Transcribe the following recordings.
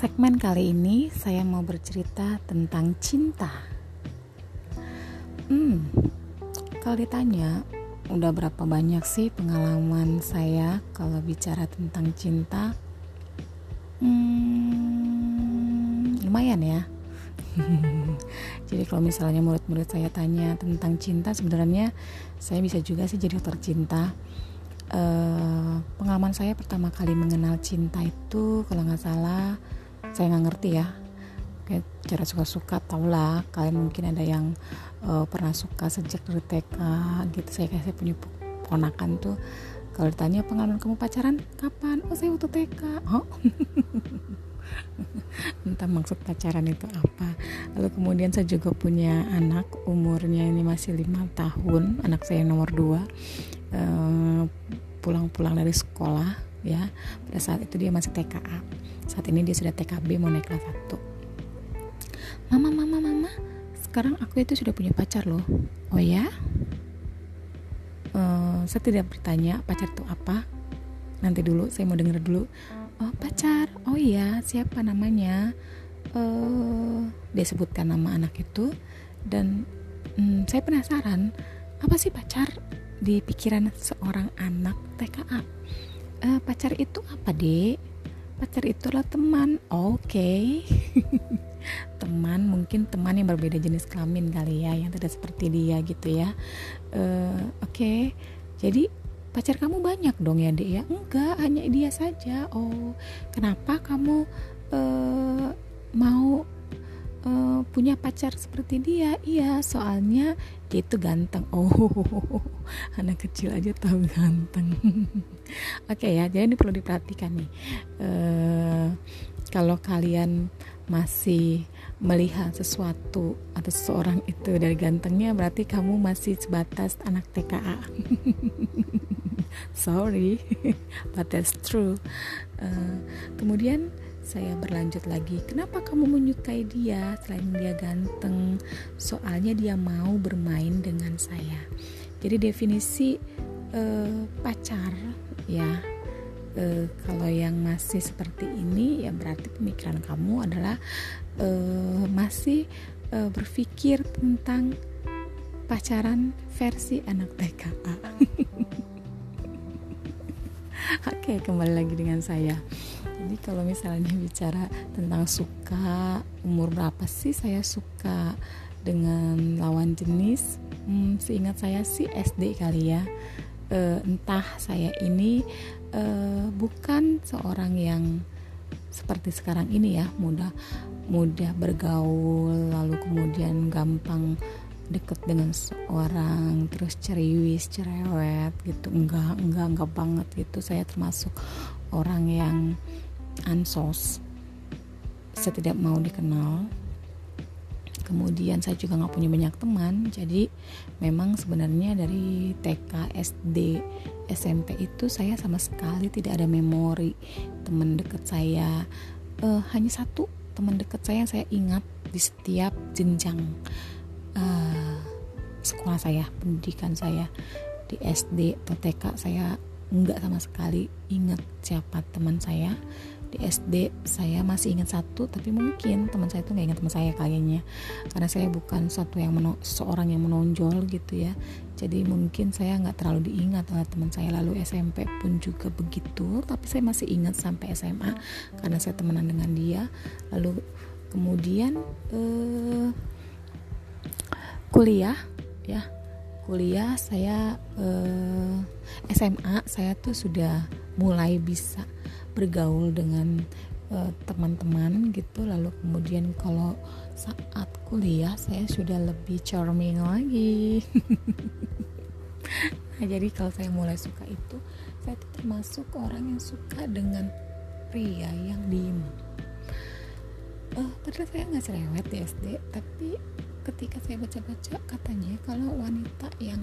segmen kali ini saya mau bercerita tentang cinta. Hmm, kalau ditanya udah berapa banyak sih pengalaman saya kalau bicara tentang cinta? Hmm, lumayan ya. jadi kalau misalnya murid-murid saya tanya tentang cinta, sebenarnya saya bisa juga sih jadi tercinta. Uh, pengalaman saya pertama kali mengenal cinta itu kalau nggak salah saya nggak ngerti ya. Cara suka-suka tau lah kalian mungkin ada yang uh, pernah suka sejak dari TK gitu. Saya saya punya ponakan tuh kalau ditanya pengalaman kamu pacaran? Kapan? Oh saya waktu TK oh. Entah maksud pacaran itu apa. Lalu kemudian saya juga punya anak umurnya ini masih lima tahun anak saya nomor dua. Uh, pulang-pulang dari sekolah ya. Pada saat itu dia masih TKA saat ini dia sudah TKB mau naik kelas 1 mama mama mama sekarang aku itu sudah punya pacar loh. Oh ya? Uh, saya tidak bertanya pacar itu apa. Nanti dulu saya mau dengar dulu. Oh pacar? Oh iya siapa namanya? Uh, dia sebutkan nama anak itu. Dan um, saya penasaran apa sih pacar di pikiran seorang anak TKA eh, pacar itu apa dek? Pacar itu teman. Oke. Okay. teman mungkin teman yang berbeda jenis kelamin kali ya yang tidak seperti dia gitu ya. Uh, oke. Okay. jadi pacar kamu banyak dong ya dek ya? Enggak hanya dia saja. Oh kenapa kamu uh, mau uh, punya pacar seperti dia iya soalnya dia itu ganteng. Oh anak kecil aja tahu ganteng. Oke okay ya jadi ini perlu diperhatikan nih. Uh, kalau kalian masih melihat sesuatu atau seseorang itu dari gantengnya berarti kamu masih sebatas anak TKA sorry but that's true. Uh, kemudian saya berlanjut lagi. Kenapa kamu menyukai dia selain dia ganteng? Soalnya dia mau bermain dengan saya. Jadi definisi uh, pacar ya uh, kalau yang masih seperti ini ya berarti pemikiran kamu adalah uh, masih uh, berpikir tentang pacaran versi anak TKA Oke, kembali lagi dengan saya jadi kalau misalnya bicara tentang suka umur berapa sih saya suka dengan lawan jenis? Hmm, seingat saya sih SD kali ya. E, entah saya ini e, bukan seorang yang seperti sekarang ini ya mudah mudah bergaul lalu kemudian gampang deket dengan seorang terus ceriwis cerewet gitu. Enggak enggak enggak banget gitu. Saya termasuk orang yang ansos. Saya tidak mau dikenal. Kemudian saya juga nggak punya banyak teman. Jadi memang sebenarnya dari TK SD SMP itu saya sama sekali tidak ada memori teman dekat saya. Uh, hanya satu teman dekat saya yang saya ingat di setiap jenjang uh, sekolah saya pendidikan saya. Di SD atau TK saya nggak sama sekali ingat siapa teman saya di SD saya masih ingat satu tapi mungkin teman saya itu nggak ingat teman saya kayaknya. Karena saya bukan satu yang seorang yang menonjol gitu ya. Jadi mungkin saya nggak terlalu diingat oleh teman saya. Lalu SMP pun juga begitu tapi saya masih ingat sampai SMA karena saya temenan dengan dia. Lalu kemudian eh, kuliah ya. Kuliah saya eh, SMA saya tuh sudah mulai bisa bergaul dengan uh, teman-teman gitu. Lalu kemudian kalau saat kuliah saya sudah lebih charming lagi. Nah jadi kalau saya mulai suka itu saya termasuk orang yang suka dengan pria yang diem. Uh, padahal saya nggak cerewet di SD tapi ketika saya baca-baca katanya kalau wanita yang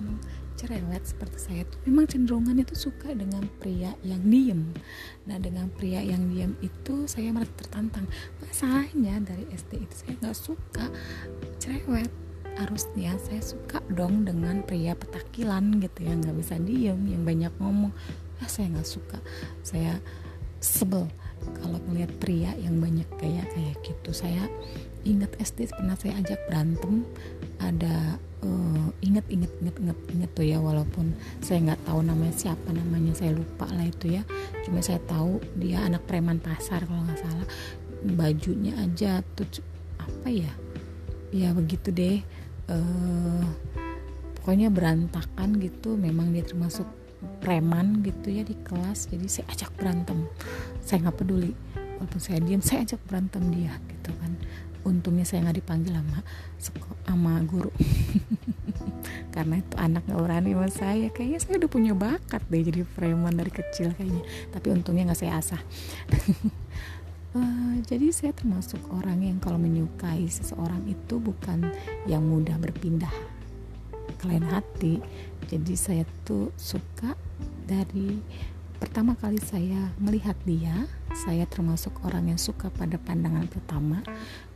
cerewet seperti saya itu memang cenderungannya itu suka dengan pria yang diem. Nah dengan pria yang diem itu saya merasa tertantang. Masalahnya dari SD itu saya nggak suka cerewet. Harusnya saya suka dong dengan pria petakilan gitu ya nggak bisa diem yang banyak ngomong. Ah saya nggak suka. Saya sebel kalau melihat pria yang banyak kayak kayak gitu. Saya ingat SD pernah saya ajak berantem. Ada uh, inget inget inget inget inget tuh ya walaupun saya nggak tahu namanya siapa namanya saya lupa lah itu ya. Cuma saya tahu dia anak preman pasar kalau nggak salah. Bajunya aja tuh apa ya? Ya begitu deh. Uh, pokoknya berantakan gitu. Memang dia termasuk preman gitu ya di kelas. Jadi saya ajak berantem. Saya nggak peduli. Walaupun saya diam saya ajak berantem dia gitu kan untungnya saya nggak dipanggil sama sama guru. Karena itu anak nggak berani sama saya. Kayaknya saya udah punya bakat deh jadi preman dari kecil kayaknya. Tapi untungnya nggak saya asah. Uh, jadi saya termasuk orang yang kalau menyukai seseorang itu bukan yang mudah berpindah ke lain hati. Jadi saya tuh suka dari pertama kali saya melihat dia, saya termasuk orang yang suka pada pandangan pertama,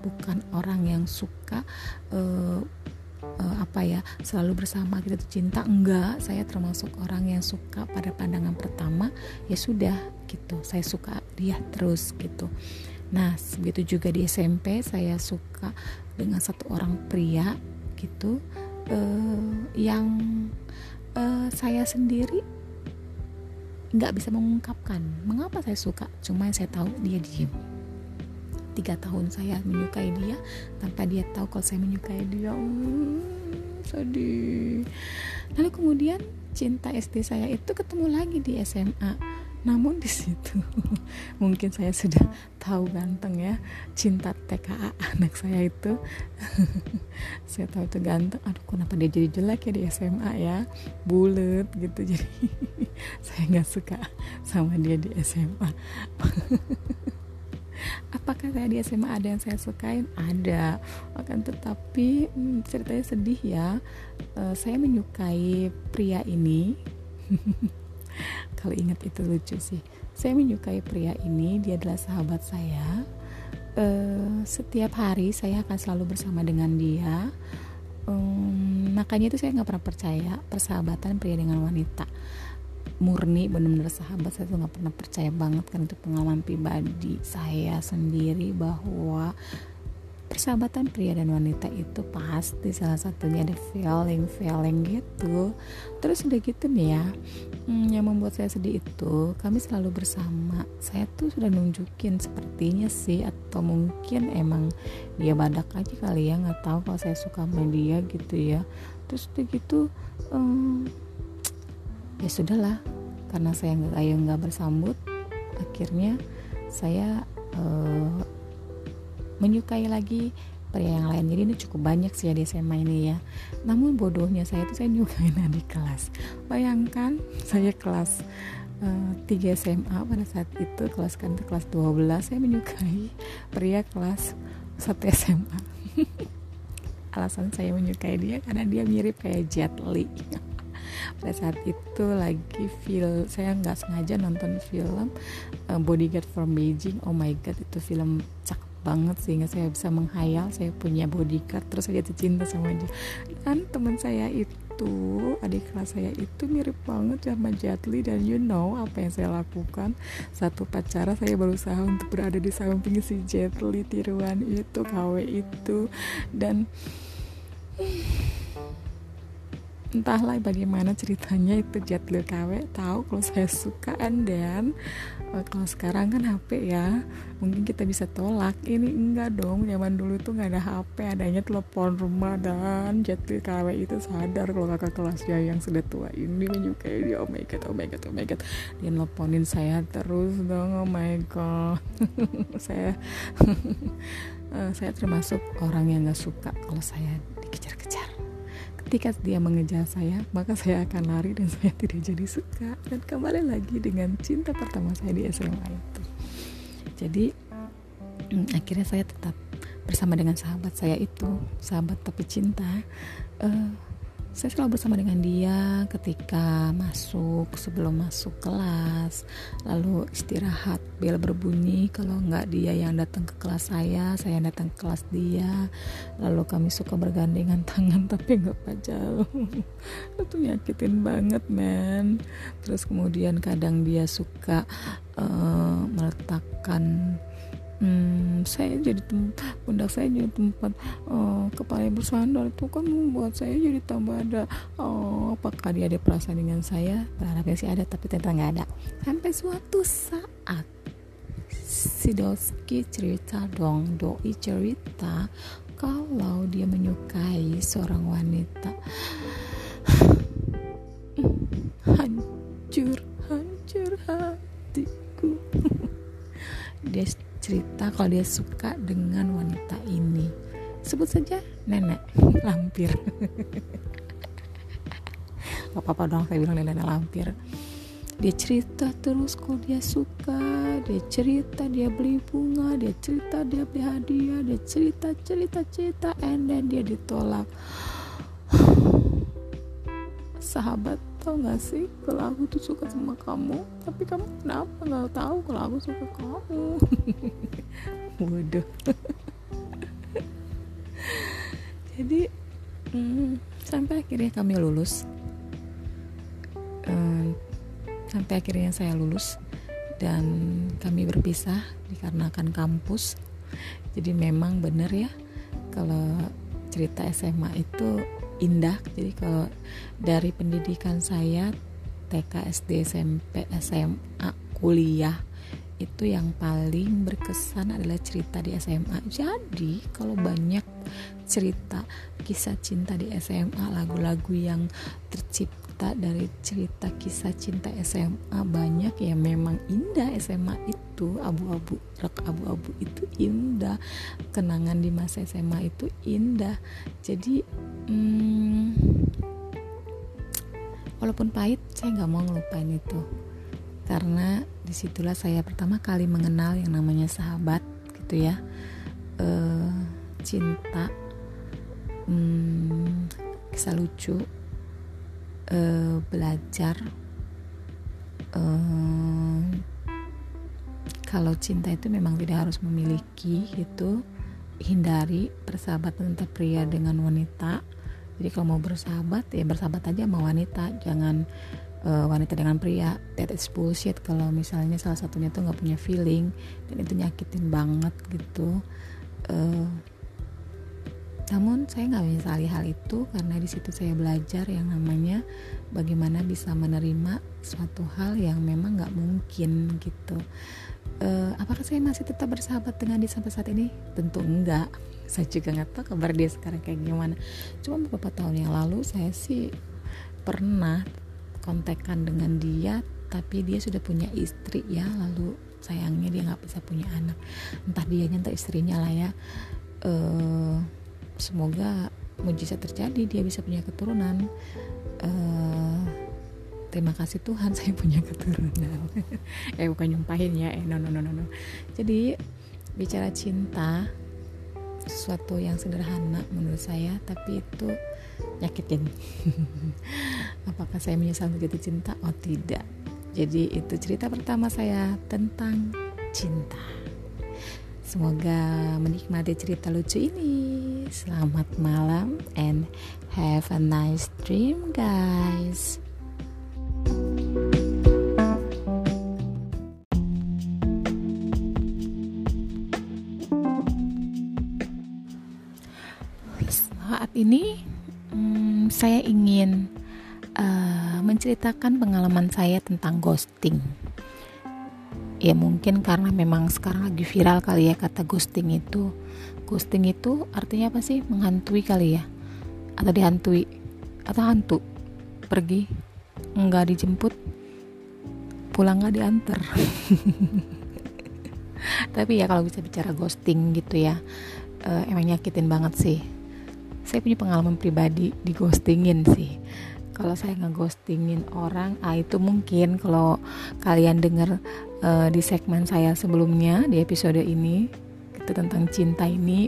bukan orang yang suka uh, uh, apa ya selalu bersama kita tuh cinta enggak. Saya termasuk orang yang suka pada pandangan pertama, ya sudah gitu. Saya suka dia terus gitu. Nah, begitu juga di SMP saya suka dengan satu orang pria gitu uh, yang uh, saya sendiri nggak bisa mengungkapkan mengapa saya suka cuma saya tahu dia diem. Tiga tahun saya menyukai dia tanpa dia tahu kalau saya menyukai dia hmm, sedih. Lalu kemudian cinta SD saya itu ketemu lagi di SMA namun di situ mungkin saya sudah tahu ganteng ya cinta TKA anak saya itu. Saya tahu itu ganteng. Aduh kenapa dia jadi jelek ya di SMA ya? Bulat gitu. Jadi saya nggak suka sama dia di SMA apakah saya di SMA ada yang saya sukain? Ada. Akan tetapi hmm, ceritanya sedih ya. Uh, saya menyukai pria ini kalau ingat itu lucu sih. Saya menyukai pria ini dia adalah sahabat saya. Uh, setiap hari saya akan selalu bersama dengan dia. Um, makanya itu saya nggak pernah percaya persahabatan pria dengan wanita. Murni benar-benar sahabat saya tuh nggak pernah percaya banget kan itu pengalaman pribadi saya sendiri bahwa persahabatan pria dan wanita itu pasti salah satunya ada feeling feeling gitu. Terus udah gitu nih ya hmm, yang membuat saya sedih itu kami selalu bersama. Saya tuh sudah nunjukin sepertinya sih atau mungkin emang dia badak aja kali ya nggak tahu kalau saya suka sama dia gitu ya. Terus udah gitu hmm, ya sudahlah karena saya nggak ayo nggak bersambut akhirnya saya uh, menyukai lagi pria yang lain. Jadi ini cukup banyak sih ya di SMA ini ya. Namun bodohnya saya itu saya nyukain adik kelas. Bayangkan saya kelas uh, eh, 3 SMA pada saat itu kelas kan itu kelas 12 saya menyukai pria kelas 1 SMA alasan saya menyukai dia karena dia mirip kayak Jet Li. Pada saat itu lagi feel saya nggak sengaja nonton film uh, Bodyguard from Beijing. Oh my god itu film cakep banget sehingga saya bisa menghayal saya punya bodyguard terus saya jatuh cinta sama dia. Dan teman saya itu adik kelas saya itu mirip banget sama Jatli dan you know apa yang saya lakukan. Satu pacara saya berusaha untuk berada di samping si Jatli tiruan itu KW itu. Dan entahlah bagaimana ceritanya itu Jatli KW tahu kalau saya suka then uh, kalau sekarang kan HP ya mungkin kita bisa tolak. Ini enggak dong zaman dulu tuh nggak ada HP adanya telepon rumah dan Jatli KW itu sadar kalau kakak kelasnya yang sudah tua ini menyukai dia. Oh my god oh my god oh my god. Dia nelponin saya terus dong oh my god. Saya uh, saya termasuk orang yang nggak suka kalau saya dikejar-kejar Ketika dia mengejar saya, maka saya akan lari dan saya tidak jadi suka. Dan kembali lagi dengan cinta pertama saya di SMA itu. Jadi hmm, akhirnya saya tetap bersama dengan sahabat saya itu, sahabat tapi cinta. Uh, saya selalu bersama dengan dia ketika masuk sebelum masuk kelas. Lalu istirahat bel berbunyi kalau nggak dia yang datang ke kelas saya saya datang ke kelas dia. Lalu kami suka bergandengan tangan tapi nggak pacar itu nyakitin banget men. Terus kemudian kadang dia suka uh, meletakkan hmm, saya jadi tempat pundak saya jadi tempat uh, kepala bersandar. Itu kan membuat saya jadi tambah ada oh, apakah dia ada perasaan dengan saya? Berharapnya sih ada tapi ternyata nggak ada. Sampai suatu saat si Doski cerita dong doi cerita kalau dia menyukai seorang wanita. Hancur hancur hatiku. Dia cerita kalau dia suka dengan wanita ini. Sebut saja nenek lampir. Gak apa-apa dong saya bilang nenek lampir. Dia cerita terus kalau dia suka dia cerita dia beli bunga dia cerita dia beli hadiah dia cerita cerita cerita and then dia ditolak. Sahabat tau gak sih kalau aku tuh suka sama kamu tapi kamu kenapa nggak tahu kalau aku suka kamu? Waduh. Jadi hmm, sampai akhirnya kami lulus. Hmm, sampai akhirnya saya lulus dan kami berpisah dikarenakan kampus. Jadi memang bener ya kalau cerita SMA itu indah. Jadi kalau dari pendidikan saya TK SD SMP SMA kuliah itu yang paling berkesan adalah cerita di SMA jadi kalau banyak cerita kisah cinta di SMA lagu-lagu yang tercipta dari cerita kisah cinta SMA banyak ya memang indah SMA itu. Abu-abu rak abu-abu itu indah. Kenangan di masa SMA itu indah. Jadi hmm, walaupun pahit saya nggak mau ngelupain itu. Karena di situlah saya pertama kali mengenal yang namanya sahabat gitu ya. E, cinta hmm, kisah lucu e, belajar e, kalau cinta itu memang tidak harus memiliki gitu hindari persahabatan antara pria dengan wanita. Jadi kalau mau bersahabat ya bersahabat aja sama wanita. Jangan uh, wanita dengan pria. That is bullshit kalau misalnya salah satunya tuh nggak punya feeling dan itu nyakitin banget gitu. Uh, namun saya nggak menyesali hal itu karena di situ saya belajar yang namanya bagaimana bisa menerima suatu hal yang memang nggak mungkin gitu uh, apakah saya masih tetap bersahabat dengan dia sampai saat ini? Tentu enggak. Saya juga nggak tahu kabar dia sekarang kayak gimana. Cuma beberapa tahun yang lalu saya sih pernah kontekan dengan dia tapi dia sudah punya istri ya. Lalu sayangnya dia nggak bisa punya anak. Entah dia entah istrinya lah ya. Uh, semoga mujizat terjadi dia bisa punya keturunan. Uh, terima kasih Tuhan saya punya keturunan eh bukan nyumpahin ya eh no no no no, no. jadi bicara cinta sesuatu yang sederhana menurut saya tapi itu nyakitin apakah saya menyesal jatuh cinta oh tidak jadi itu cerita pertama saya tentang cinta Semoga menikmati cerita lucu ini. Selamat malam and have a nice dream, guys. Ini hmm, saya ingin uh, menceritakan pengalaman saya tentang ghosting. Ya mungkin karena memang sekarang lagi viral kali ya kata ghosting itu. Ghosting itu artinya apa sih? Menghantui kali ya? Atau dihantui? Atau hantu? Pergi nggak dijemput pulang nggak diantar. Tapi ya kalau bisa bicara ghosting gitu ya uh, emang nyakitin banget sih saya punya pengalaman pribadi di ghostingin sih. Kalau saya ngeghostingin orang ah itu mungkin kalau kalian denger uh, di segmen saya sebelumnya di episode ini itu tentang cinta ini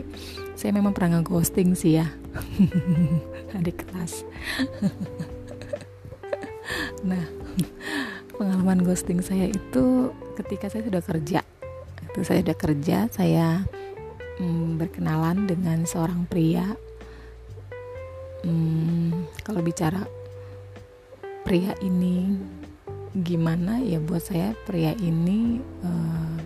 saya memang pernah ghosting sih ya. Adik kelas. Nah pengalaman ghosting saya itu ketika saya sudah kerja. Itu saya sudah kerja saya hmm, berkenalan dengan seorang pria hmm, kalau bicara pria ini gimana? Ya buat saya pria ini uh,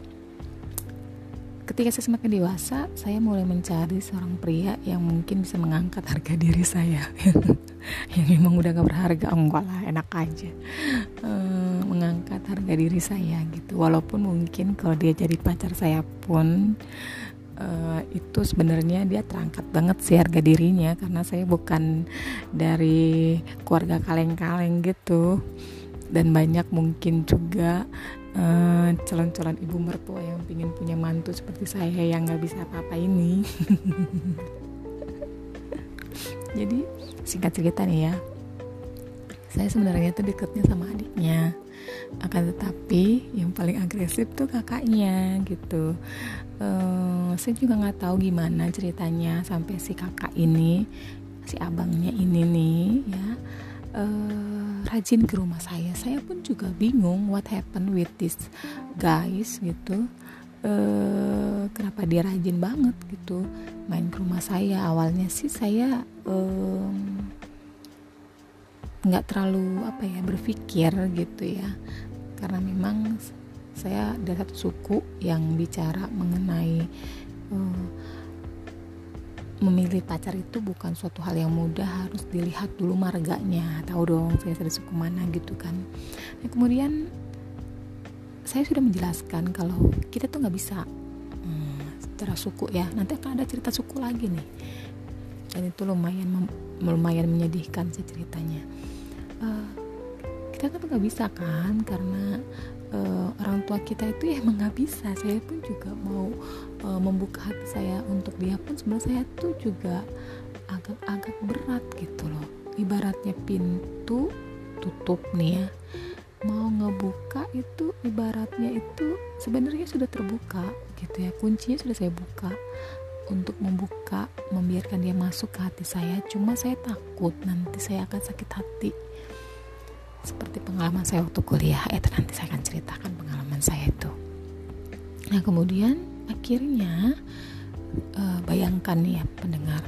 ketika saya semakin dewasa saya mulai mencari seorang pria yang mungkin bisa mengangkat harga diri saya. Yang memang udah gak berharga enggak lah enak aja. Uh, mengangkat harga diri saya gitu. Walaupun mungkin kalau dia jadi pacar saya pun uh, itu sebenarnya dia terangkat banget sih harga dirinya karena saya bukan dari keluarga kaleng-kaleng gitu. Dan banyak mungkin juga eh, calon-calon ibu mertua yang ingin punya mantu seperti saya yang nggak bisa apa-apa ini. Jadi singkat cerita nih ya. Saya sebenarnya tuh deketnya sama adiknya. Akan tetapi yang paling agresif tuh kakaknya gitu uh, saya juga nggak tahu gimana ceritanya sampai si kakak ini si abangnya ini nih ya uh, rajin ke rumah saya. Saya pun juga bingung what happened with this guys gitu. Uh, kenapa dia rajin banget gitu main ke rumah saya. Awalnya sih saya nggak terlalu apa ya berpikir gitu ya. Karena memang saya ada satu suku yang bicara mengenai uh, memilih pacar itu bukan suatu hal yang mudah harus dilihat dulu marganya tahu dong saya dari suku mana gitu kan. Nah, kemudian saya sudah menjelaskan kalau kita tuh nggak bisa hmm, secara suku ya. Nanti akan ada cerita suku lagi nih. Dan itu lumayan lumayan menyedihkan sih ceritanya. Uh, kita kan nggak bisa kan karena uh, orang tua kita itu ya emang nggak bisa. Saya pun juga mau uh, membuka hati saya untuk dia pun sebenarnya saya tuh juga agak-agak berat gitu loh. Ibaratnya pintu tutup nih ya. Mau ngebuka itu ibaratnya itu sebenarnya sudah terbuka gitu ya. Kuncinya sudah saya buka untuk membuka membiarkan dia masuk ke hati saya. Cuma saya takut nanti saya akan sakit hati seperti pengalaman saya waktu kuliah eh nanti saya akan ceritakan pengalaman saya itu. Nah kemudian akhirnya uh, bayangkan ya pendengar.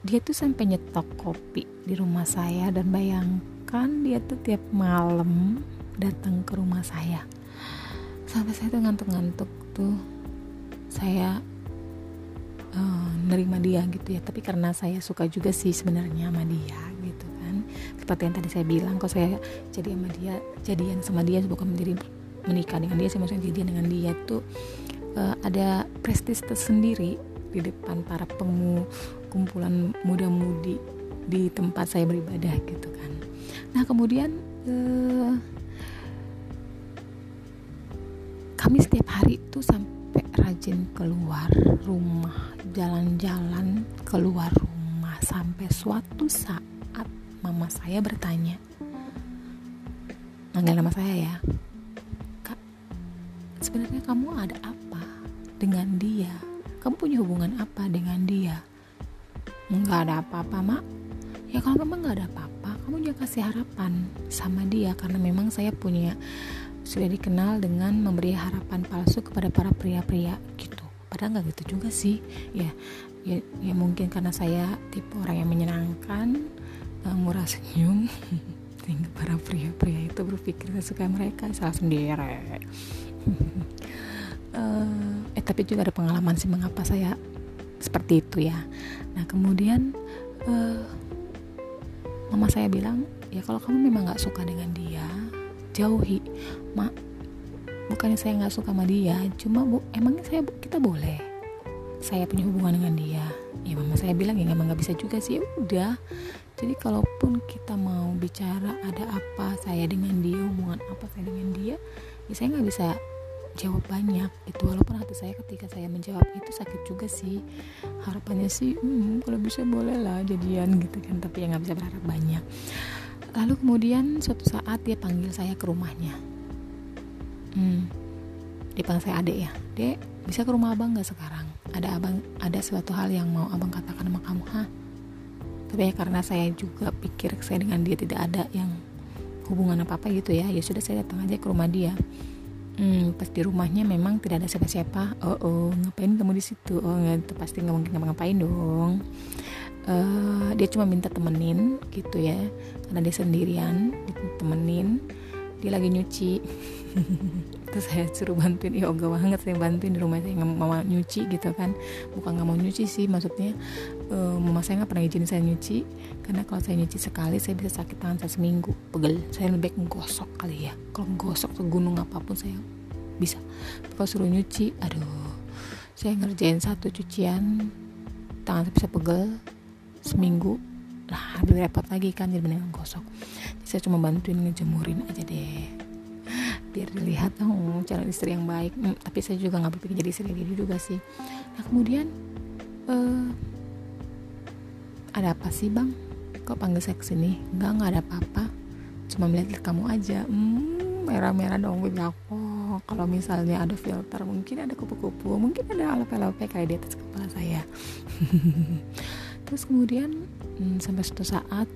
Dia tuh sampai nyetok kopi di rumah saya dan bayangkan dia tuh tiap malam datang ke rumah saya. Sampai saya tuh ngantuk-ngantuk tuh saya uh, nerima dia gitu ya. Tapi karena saya suka juga sih sebenarnya sama dia gitu seperti yang tadi saya bilang kalau saya jadi sama dia jadian sama dia bukan menjadi menikah dengan dia saya maksudnya jadian dengan dia tuh uh, ada prestis tersendiri di depan para pemu kumpulan muda-mudi di tempat saya beribadah gitu kan. Nah kemudian uh, kami setiap hari tuh sampai rajin keluar rumah jalan-jalan keluar rumah sampai suatu saat mama saya bertanya. Manggil nama saya ya. Kak sebenarnya kamu ada apa dengan dia? Kamu punya hubungan apa dengan dia? Nggak ada apa-apa mak. Ya kalau memang nggak ada apa-apa kamu jangan kasih harapan sama dia karena memang saya punya sudah dikenal dengan memberi harapan palsu kepada para pria-pria gitu. Padahal nggak gitu juga sih. Ya, ya ya mungkin karena saya tipe orang yang menyenangkan uh, murah senyum. Sehingga para pria-pria itu berpikir sesuka mereka salah sendiri. Uh, eh tapi juga ada pengalaman sih mengapa saya seperti itu ya. Nah kemudian uh, mama saya bilang ya kalau kamu memang nggak suka dengan dia jauhi. Mak bukannya saya nggak suka sama dia cuma bu emangnya saya kita boleh saya punya hubungan dengan dia. Ya mama saya bilang ya emang nggak bisa juga sih. Ya udah. Jadi kalaupun kita mau bicara ada apa saya dengan dia hubungan apa saya dengan dia ya saya nggak bisa jawab banyak itu walaupun hati saya ketika saya menjawab itu sakit juga sih. Harapannya sih hmm, kalau bisa boleh lah jadian gitu kan. Tapi ya nggak bisa berharap banyak. Lalu kemudian suatu saat dia panggil saya ke rumahnya. Hmm, dia panggil saya adek ya dek bisa ke rumah abang nggak sekarang ada abang ada suatu hal yang mau abang katakan sama kamu ha tapi ya karena saya juga pikir saya dengan dia tidak ada yang hubungan apa apa gitu ya ya sudah saya datang aja ke rumah dia. Hmm, pas di rumahnya memang tidak ada siapa-siapa. Oh oh ngapain kamu di situ? Oh nggak pasti nggak mungkin ngapa-ngapain dong. Uh, dia cuma minta temenin gitu ya karena dia sendirian temenin dia lagi nyuci terus saya suruh bantuin. Ya ogah banget saya bantuin di rumah. Saya nggak mau nyuci gitu kan. Bukan nggak mau nyuci sih maksudnya uh, mama saya nggak pernah izin saya nyuci. Karena kalau saya nyuci sekali saya bisa sakit tangan saya seminggu. Pegel. Saya lebih baik gosok kali ya. Kalau gosok ke gunung apa pun saya bisa. Kalau suruh nyuci aduh. Saya ngerjain satu cucian tangan saya bisa pegel seminggu. Lah lebih repot lagi kan jadi mendingan gosok. Jadi saya cuma bantuin ngejemurin aja deh biar dilihat. Oh calon istri yang baik. Hmm, tapi saya juga nggak berpikir jadi istri dia juga sih. Nah kemudian uh, ada apa sih bang? Kok panggil saya ke sini nggak nggak ada apa-apa. Cuma melihat kamu aja. Hmm, merah-merah dong. Bilang oh kalau misalnya ada filter mungkin ada kupu-kupu. Mungkin ada alope-alope kayak di atas kepala saya. Terus kemudian hmm, sampai suatu saat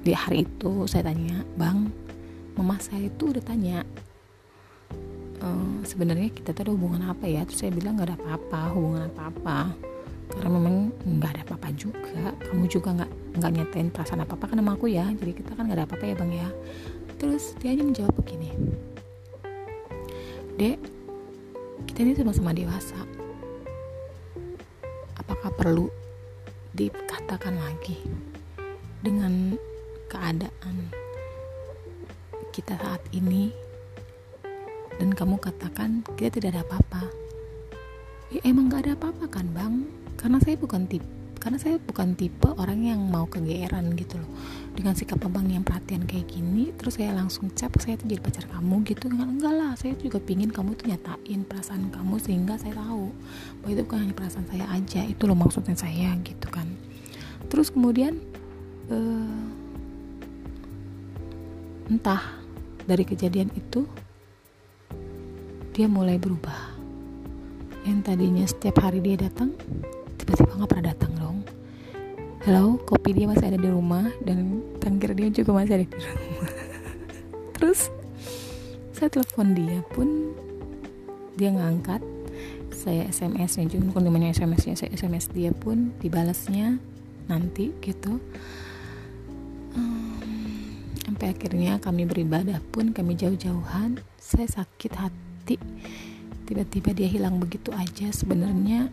di hari itu saya tanya bang mama saya itu udah tanya e, sebenarnya kita tuh ada hubungan apa ya? Terus saya bilang nggak ada apa-apa hubungan apa-apa. Karena memang nggak ada apa-apa juga. Kamu juga nggak nggak nyatain perasaan apa apa kan sama aku ya. Jadi kita kan nggak ada apa-apa ya bang ya. Terus dia hanya menjawab begini dek kita ini sama-sama dewasa. Apakah perlu dikatakan lagi dengan keadaan kita saat ini. Dan kamu katakan kita tidak ada apa-apa. Ya emang gak ada apa-apa kan bang? Karena saya bukan tipe karena saya bukan tipe orang yang mau kegeeran gitu loh. Dengan sikap abang yang perhatian kayak gini terus saya langsung cap saya tuh jadi pacar kamu gitu. Kan enggak lah. Saya juga pingin kamu tuh nyatain perasaan kamu sehingga saya tahu bahwa itu bukan hanya perasaan saya aja itu loh maksudnya saya gitu kan. Terus kemudian uh, entah dari kejadian itu dia mulai berubah. Yang tadinya setiap hari dia datang tiba-tiba nggak pernah datang dong. Halo kopi dia masih ada di rumah dan tangkir dia juga masih ada di rumah. Terus saya telepon dia pun dia ngangkat saya SMS nya juga bukan namanya SMS nya saya SMS dia pun dibalasnya nanti gitu sampai akhirnya kami beribadah pun kami jauh-jauhan saya sakit hati. Tiba-tiba dia hilang begitu aja sebenarnya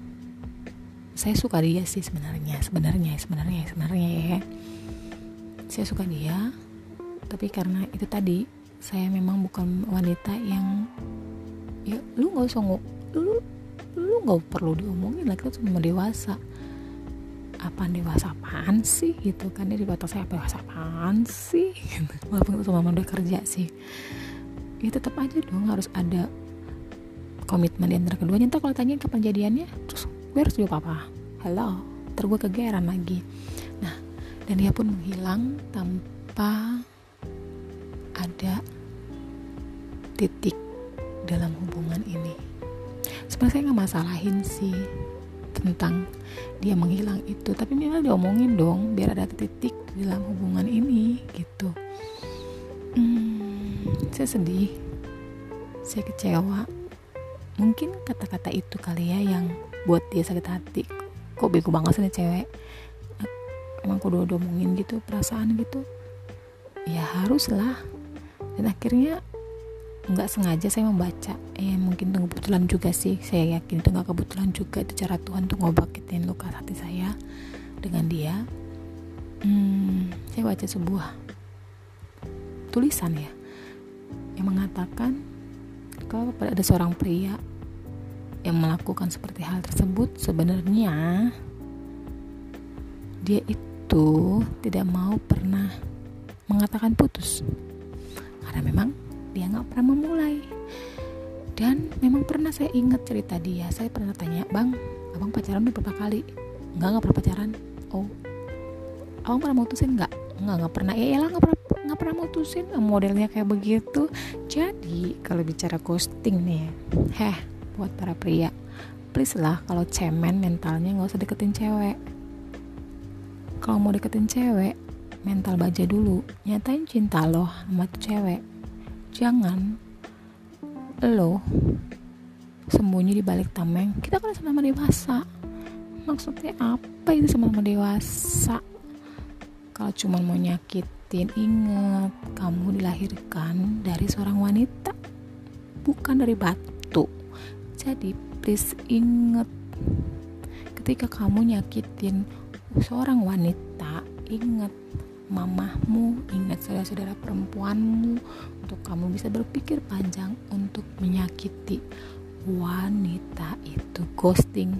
saya suka dia sih sebenarnya sebenarnya sebenarnya sebenarnya ya. Saya suka dia tapi karena itu tadi saya memang bukan wanita yang ya lu nggak usah lu lu nggak perlu diomongin lah kita cuma dewasa apa dewasa apaan sih? Gitu kan dia di batas saya apa dewasa apaan sih? Gitu. walaupun itu sama udah kerja sih. Ya tetap aja dong harus ada komitmen di antara keduanya. Ntar kalau tanya kapan jadiannya terus gue harus jawab apa? Halo gue kegeran lagi. Nah dan dia pun menghilang tanpa ada titik dalam hubungan ini. Sebenarnya saya nggak masalahin sih tentang dia menghilang itu. Tapi minimal diomongin dong biar ada titik dalam hubungan ini gitu. Hmm, saya sedih. Saya kecewa. Mungkin kata-kata itu kali ya yang buat dia sakit hati. Kok bego banget sih cewek? Emang aku udah omongin gitu perasaan gitu? Ya haruslah. Dan akhirnya nggak sengaja saya membaca. Eh mungkin itu kebetulan juga sih. Saya yakin itu nggak kebetulan juga. Itu cara Tuhan untuk ngobatin luka hati saya dengan dia. Hmm, saya baca sebuah tulisan ya yang mengatakan kalau ada seorang pria yang melakukan seperti hal tersebut sebenarnya dia itu tidak mau pernah mengatakan putus. Karena memang dia nggak pernah memulai. Dan memang pernah saya ingat cerita dia. Saya pernah tanya bang abang pacaran udah berapa kali? Nggak nggak pernah pacaran. Oh abang pernah mutusin nggak? Nggak nggak pernah. Ya lah nggak pernah nggak pernah mutusin. Modelnya kayak begitu. Jadi kalau bicara ghosting nih heh buat para pria please lah kalau cemen mentalnya nggak usah deketin cewek. Kalau mau deketin cewek mental baja dulu. Nyatain cinta lo sama tuh cewek jangan. Lo sembunyi di balik tameng. Kita kan sama-sama dewasa. Maksudnya apa itu sama-sama dewasa? Kalau cuma mau nyakitin inget kamu dilahirkan dari seorang wanita bukan dari batu. Jadi please inget ketika kamu nyakitin seorang wanita inget mamahmu ingat saudara-saudara perempuanmu untuk kamu bisa berpikir panjang untuk menyakiti wanita itu ghosting